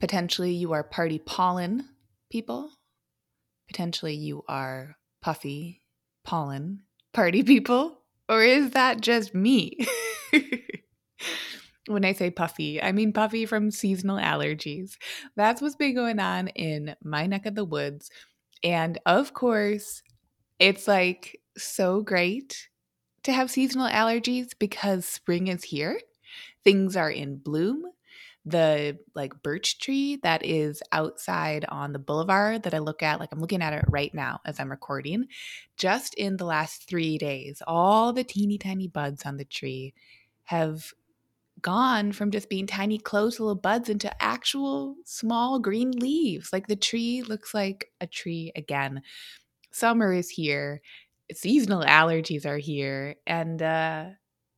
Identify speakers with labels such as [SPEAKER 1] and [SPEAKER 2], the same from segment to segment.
[SPEAKER 1] Potentially, you are party pollen people. Potentially, you are puffy pollen party people. Or is that just me? when I say puffy, I mean puffy from seasonal allergies. That's what's been going on in my neck of the woods. And of course, it's like so great to have seasonal allergies because spring is here. Things are in bloom the like birch tree that is outside on the boulevard that I look at, like I'm looking at it right now as I'm recording, just in the last three days, all the teeny tiny buds on the tree have gone from just being tiny closed little buds into actual small green leaves. Like the tree looks like a tree again. Summer is here, seasonal allergies are here, and uh,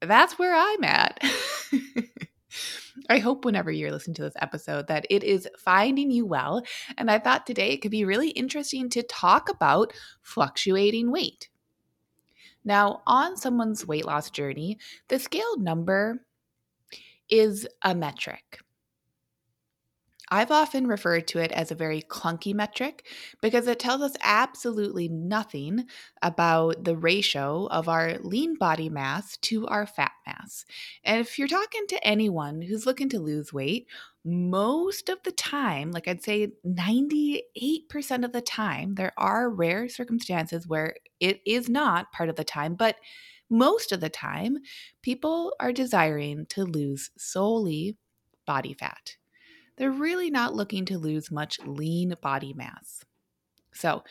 [SPEAKER 1] that's where I'm at. I hope whenever you're listening to this episode that it is finding you well. And I thought today it could be really interesting to talk about fluctuating weight. Now, on someone's weight loss journey, the scale number is a metric. I've often referred to it as a very clunky metric because it tells us absolutely nothing about the ratio of our lean body mass to our fat mass. And if you're talking to anyone who's looking to lose weight, most of the time, like I'd say 98% of the time, there are rare circumstances where it is not part of the time, but most of the time, people are desiring to lose solely body fat they're really not looking to lose much lean body mass. So,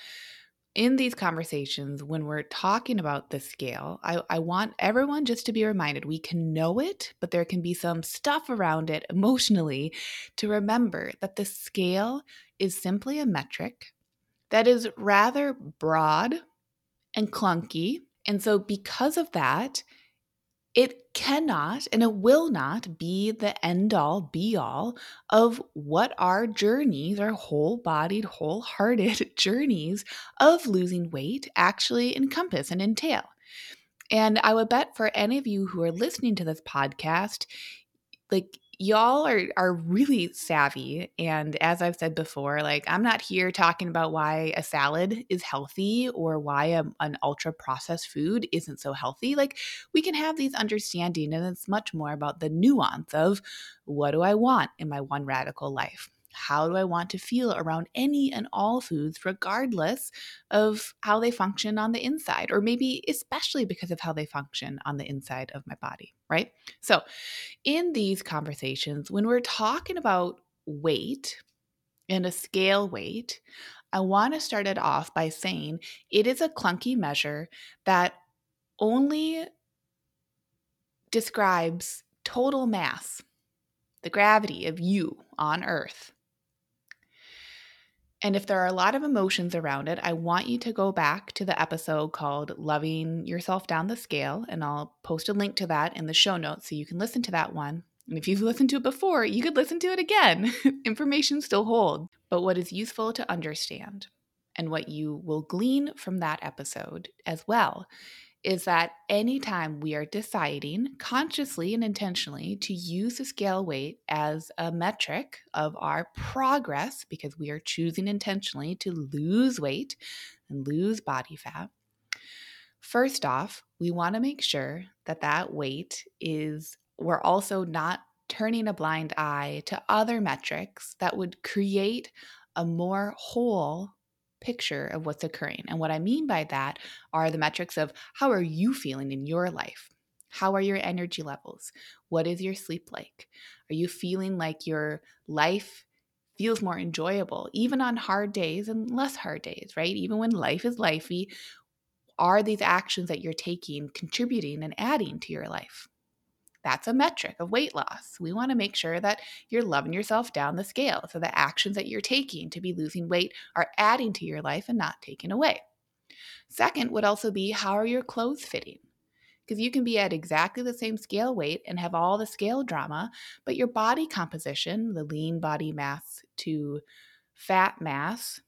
[SPEAKER 1] in these conversations, when we're talking about the scale, I, I, want everyone just to be reminded we can know it, but there can be some stuff around it emotionally to remember that the scale is simply a metric that is rather broad and clunky. And so, because of that, it cannot and it will not be the end all be all of what our journeys, our whole bodied, wholehearted journeys of losing weight actually encompass and entail. And I would bet for any of you who are listening to this podcast, like y'all are are really savvy and as i've said before like i'm not here talking about why a salad is healthy or why a, an ultra processed food isn't so healthy. Like we can have these understanding and it's much more about the nuance of what do i want in my one radical life how do I want to feel around any and all foods, regardless of how they function on the inside, or maybe especially because of how they function on the inside of my body, right? So, in these conversations, when we're talking about weight and a scale weight, I want to start it off by saying it is a clunky measure that only describes total mass, the gravity of you on Earth. And if there are a lot of emotions around it, I want you to go back to the episode called Loving Yourself Down the Scale, and I'll post a link to that in the show notes so you can listen to that one. And if you've listened to it before, you could listen to it again. Information still holds. But what is useful to understand and what you will glean from that episode as well is that anytime we are deciding consciously and intentionally to use the scale weight as a metric of our progress, because we are choosing intentionally to lose weight and lose body fat, first off, we want to make sure that that weight is, we're also not turning a blind eye to other metrics that would create a more whole picture of what's occurring. And what I mean by that are the metrics of how are you feeling in your life? How are your energy levels? What is your sleep like? Are you feeling like your life feels more enjoyable, even on hard days and less hard days, right? Even when life is lifey, are these actions that you're taking contributing and adding to your life? That's a metric of weight loss. We want to make sure that you're loving yourself down the scale. So the actions that you're taking to be losing weight are adding to your life and not taking away. Second would also be how are your clothes fitting? Because you can be at exactly the same scale weight and have all the scale drama, but your body composition, the lean body mass to fat mass,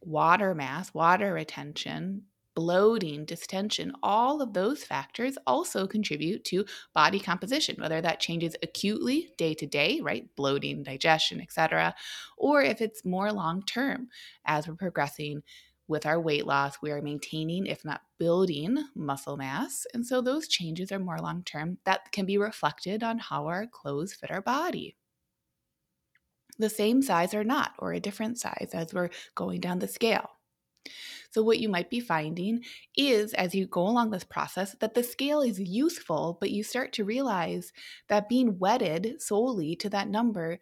[SPEAKER 1] water mass, water retention, bloating, distension, all of those factors also contribute to body composition, whether that changes acutely day to day, right? Bloating, digestion, etc., or if it's more long term as we're progressing with our weight loss, we are maintaining, if not building, muscle mass. And so those changes are more long term that can be reflected on how our clothes fit our body. The same size or not, or a different size as we're going down the scale. So, what you might be finding is as you go along this process that the scale is useful, but you start to realize that being wedded solely to that number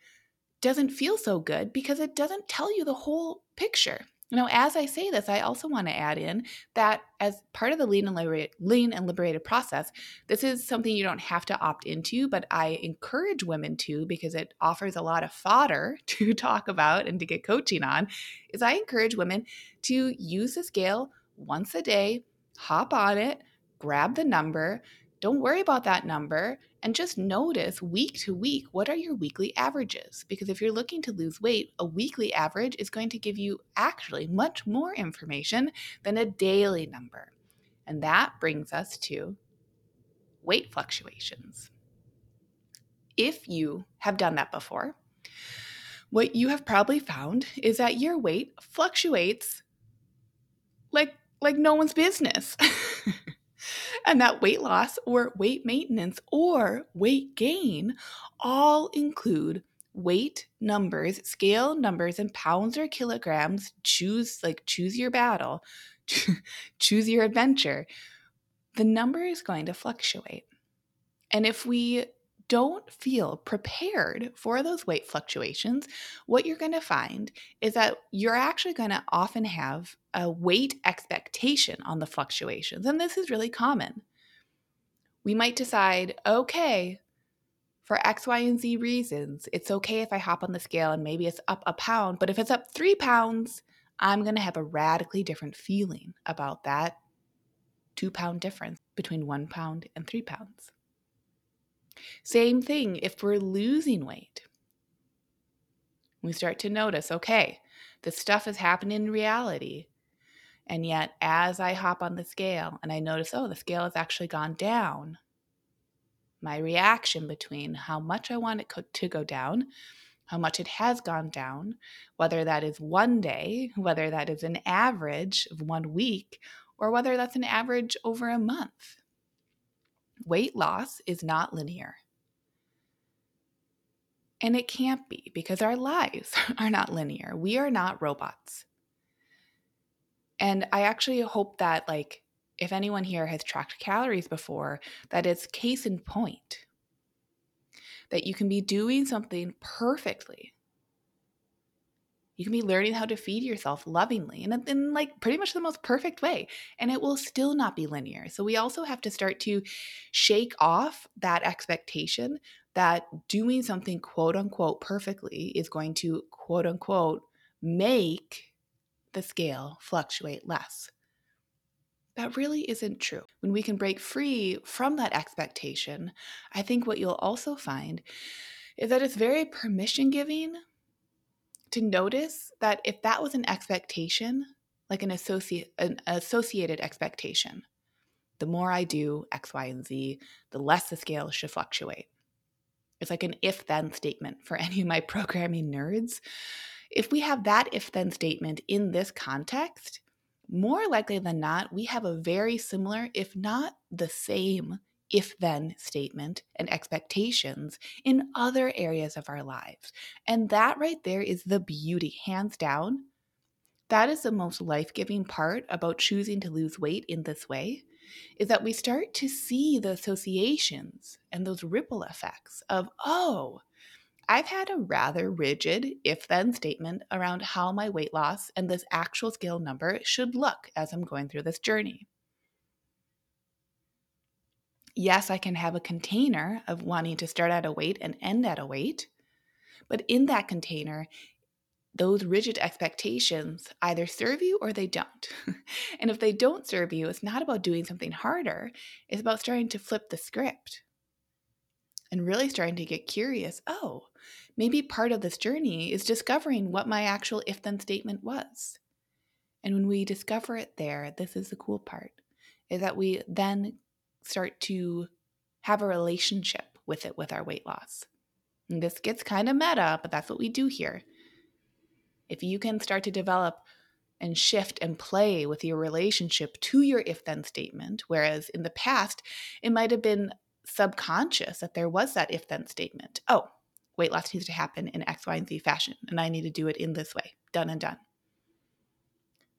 [SPEAKER 1] doesn't feel so good because it doesn't tell you the whole picture. Now, as I say this, I also want to add in that as part of the lean and, liberated, lean and liberated process, this is something you don't have to opt into, but I encourage women to because it offers a lot of fodder to talk about and to get coaching on. Is I encourage women to use the scale once a day, hop on it, grab the number, don't worry about that number and just notice week to week what are your weekly averages. Because if you're looking to lose weight, a weekly average is going to give you actually much more information than a daily number. And that brings us to weight fluctuations. If you have done that before, what you have probably found is that your weight fluctuates like like no one's business. and that weight loss or weight maintenance or weight gain all include weight numbers, scale numbers in pounds or kilograms. Choose like choose your battle, choose your adventure. The number is going to fluctuate. And if we don't feel prepared for those weight fluctuations, what you're going to find is that you're actually going to often have a weight expectation on the fluctuations. And this is really common. We might decide, okay, for X, Y, and Z reasons, it's okay if I hop on the scale and maybe it's up a pound, but if it's up three pounds, I'm going to have a radically different feeling about that two pound difference between one pound and three pounds. Same thing if we're losing weight. We start to notice, okay, this stuff is happening in reality. And yet, as I hop on the scale and I notice, oh, the scale has actually gone down, my reaction between how much I want it to go down, how much it has gone down, whether that is one day, whether that is an average of one week, or whether that's an average over a month. Weight loss is not linear. And it can't be because our lives are not linear. We are not robots. And I actually hope that, like, if anyone here has tracked calories before, that it's case in point that you can be doing something perfectly you can be learning how to feed yourself lovingly and in, like pretty much the most perfect way, and it will still not be linear. So we also have to start to shake off that expectation that doing something quote unquote perfectly is going to quote unquote make the scale fluctuate less. That really isn't true. When we can break free from that expectation, I think what you'll also find is that it's very permission giving to notice that if that was an expectation, like an associate an associated expectation, the more I do X, Y, and Z, the less the scale should fluctuate. It's like an if then statement for any of my programming nerds. If we have that if then statement in this context, more likely than not, we have a very similar, if not the same, if then statement and expectations in other areas of our lives. And that right there is the beauty, hands down. That is the most life giving part about choosing to lose weight in this way is that we start to see the associations and those ripple effects of, oh, I've had a rather rigid if then statement around how my weight loss and this actual scale number should look as I'm going through this journey. Yes, I can have a container of wanting to start at a weight and end at a weight. But in that container, those rigid expectations either serve you or they don't. and if they don't serve you, it's not about doing something harder, it's about starting to flip the script and really starting to get curious. Oh, maybe part of this journey is discovering what my actual if then statement was. And when we discover it there, this is the cool part is that we then start to have a relationship with it with our weight loss. And this gets kind of meta, but that's what we do here if you can start to develop and shift and play with your relationship to your if then statement, whereas in the past, it might have been subconscious that there was that if then statement. Oh, weight loss needs to happen in X, Y, and Z fashion, and I need to do it in this way. Done and done.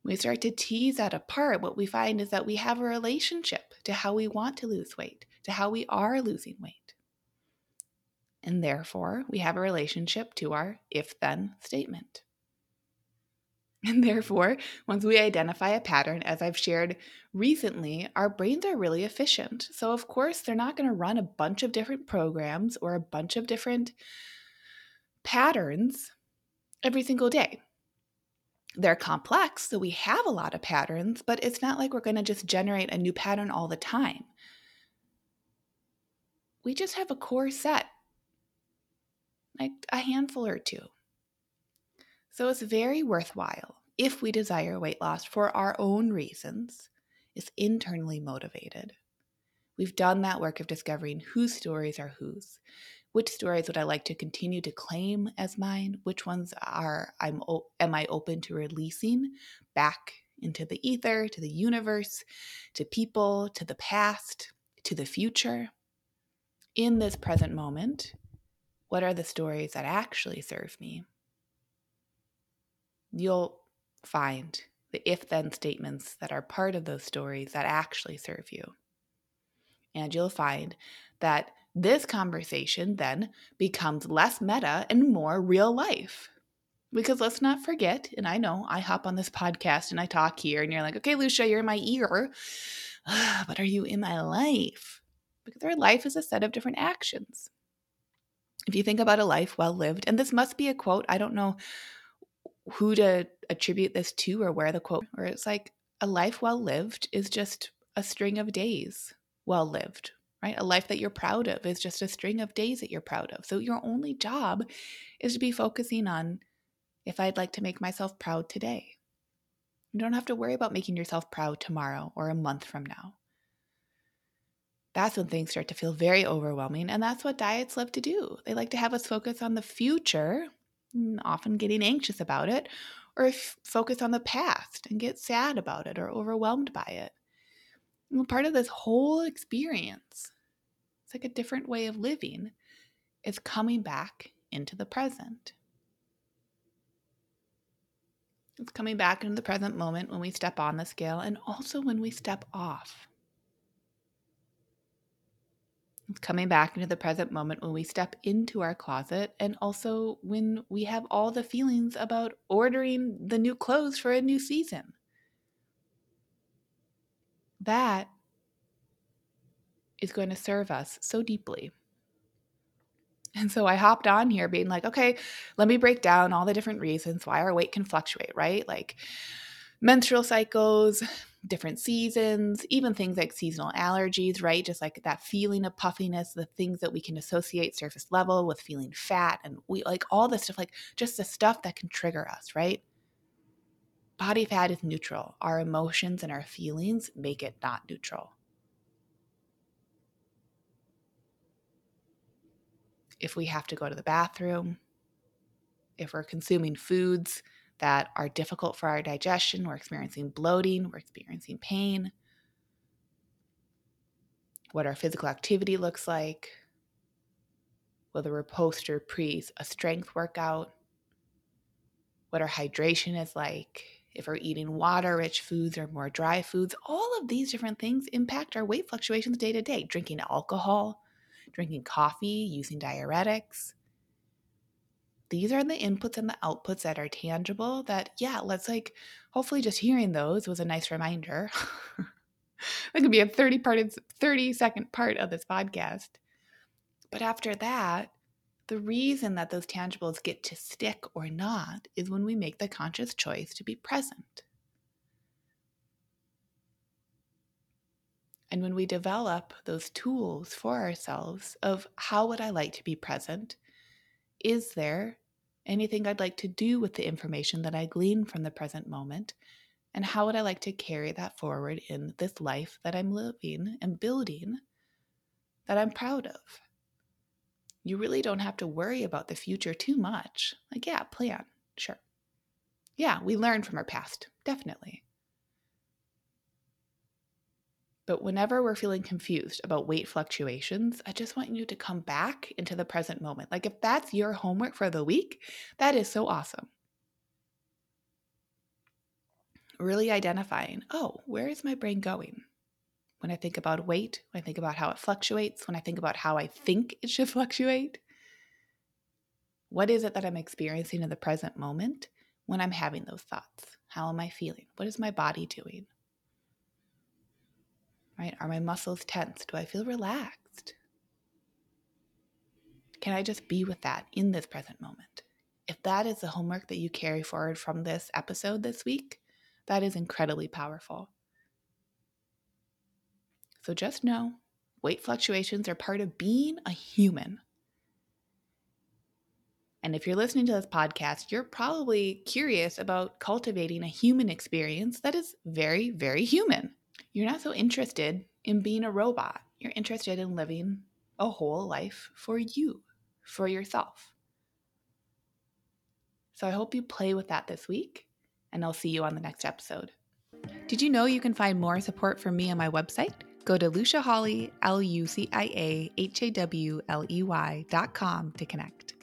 [SPEAKER 1] We start to tease that apart, what we find is that we have a relationship to how we want to lose weight, to how we are losing weight. And therefore, we have a relationship to our if then statement. And therefore, once we identify a pattern, as I've shared recently, our brains are really efficient. So, of course, they're not going to run a bunch of different programs or a bunch of different patterns every single day. They're complex, so we have a lot of patterns, but it's not like we're going to just generate a new pattern all the time. We just have a core set, like a handful or two. So it's very worthwhile if we desire weight loss for our own reasons, is internally motivated. We've done that work of discovering whose stories are whose. Which stories would I like to continue to claim as mine? Which ones are I'm am I open to releasing back into the ether, to the universe, to people, to the past, to the future? In this present moment, what are the stories that actually serve me? you'll find the if then statements that are part of those stories that actually serve you. And you'll find that this conversation then becomes less meta and more real life. Because let's not forget, and I know I hop on this podcast and I talk here, and you're like, okay, Lucia, you're in my ear, but are you in my life? Because our life is a set of different actions. If you think about a life well lived, and this must be a quote, I don't know who to attribute this to or where the quote, or it's like a life well lived is just a string of days well lived, right? A life that you're proud of is just a string of days that you're proud of. So your only job is to be focusing on if I'd like to make myself proud today. You don't have to worry about making yourself proud tomorrow or a month from now. That's when things start to feel very overwhelming. And that's what diets love to do. They like to have us focus on the future mm, often getting anxious about it, or focus on the past and get sad about it or overwhelmed by it. And part of this whole experience, it's like a different way of living, It's coming back into the present. It's coming back into the present moment when we step on the scale and also when we step off. It's coming back into the present moment when we step into our closet and also when we have all the feelings about ordering the new clothes for a new season. That is going to serve us so deeply. And so I hopped on here being like, okay, let me break down all the different reasons why our weight can fluctuate, right? Like menstrual cycles, different seasons, even things like seasonal allergies, right? Just like that feeling of puffiness, the things that we can associate surface level with feeling fat and we like all this stuff, like just the stuff that can trigger us, right? Body fat is neutral. Our emotions and our feelings make it not neutral. If we have to go to the bathroom, if we're consuming foods that are difficult for our digestion. We're experiencing bloating, we're experiencing pain, what our physical activity looks like, whether we're post or pre a strength workout, what our hydration is like, if we're eating water rich foods or more dry foods. All of these different things impact our weight fluctuations day to day. Drinking alcohol, drinking coffee, using diuretics these are the inputs and the outputs that are tangible that yeah let's like hopefully just hearing those was a nice reminder that could be a 30 part 30 second part of this podcast. But after that, the reason that those tangibles get to stick or not is when we make the conscious choice to be present. And when we develop those tools for ourselves of how would I like to be present? Is there anything I'd like to do with the information that I glean from the present moment? And how would I like to carry that forward in this life that I'm living and building that I'm proud of? You really don't have to worry about the future too much. Like, yeah, plan, sure. Yeah, we learn from our past, definitely. But whenever we're feeling confused about weight fluctuations, I just want you to come back into the present moment. Like if that's your homework for the week, that is so awesome. Really identifying, oh, where is my brain going? When I think about weight, when I think about how it fluctuates, when I think about how I think it should fluctuate, what is it that I'm experiencing in the present moment when I'm having those thoughts? How am I feeling? What is my body doing? Right? Are my muscles tense? Do I feel relaxed? Can I just be with that in this present moment? If that is the homework that you carry forward from this episode this week, that is incredibly powerful. So just know weight fluctuations are part of being a human. And if you're listening to this podcast, you're probably curious about cultivating a human experience that is very, very human you're not so interested in being a robot. You're interested in living a whole life for you, for yourself. So I hope you play with that this week, and I'll see you on the next episode. Did you know you can find more support from me on my website? Go to Lucia Hawley, L U C I A H A W L E Y dot com to connect.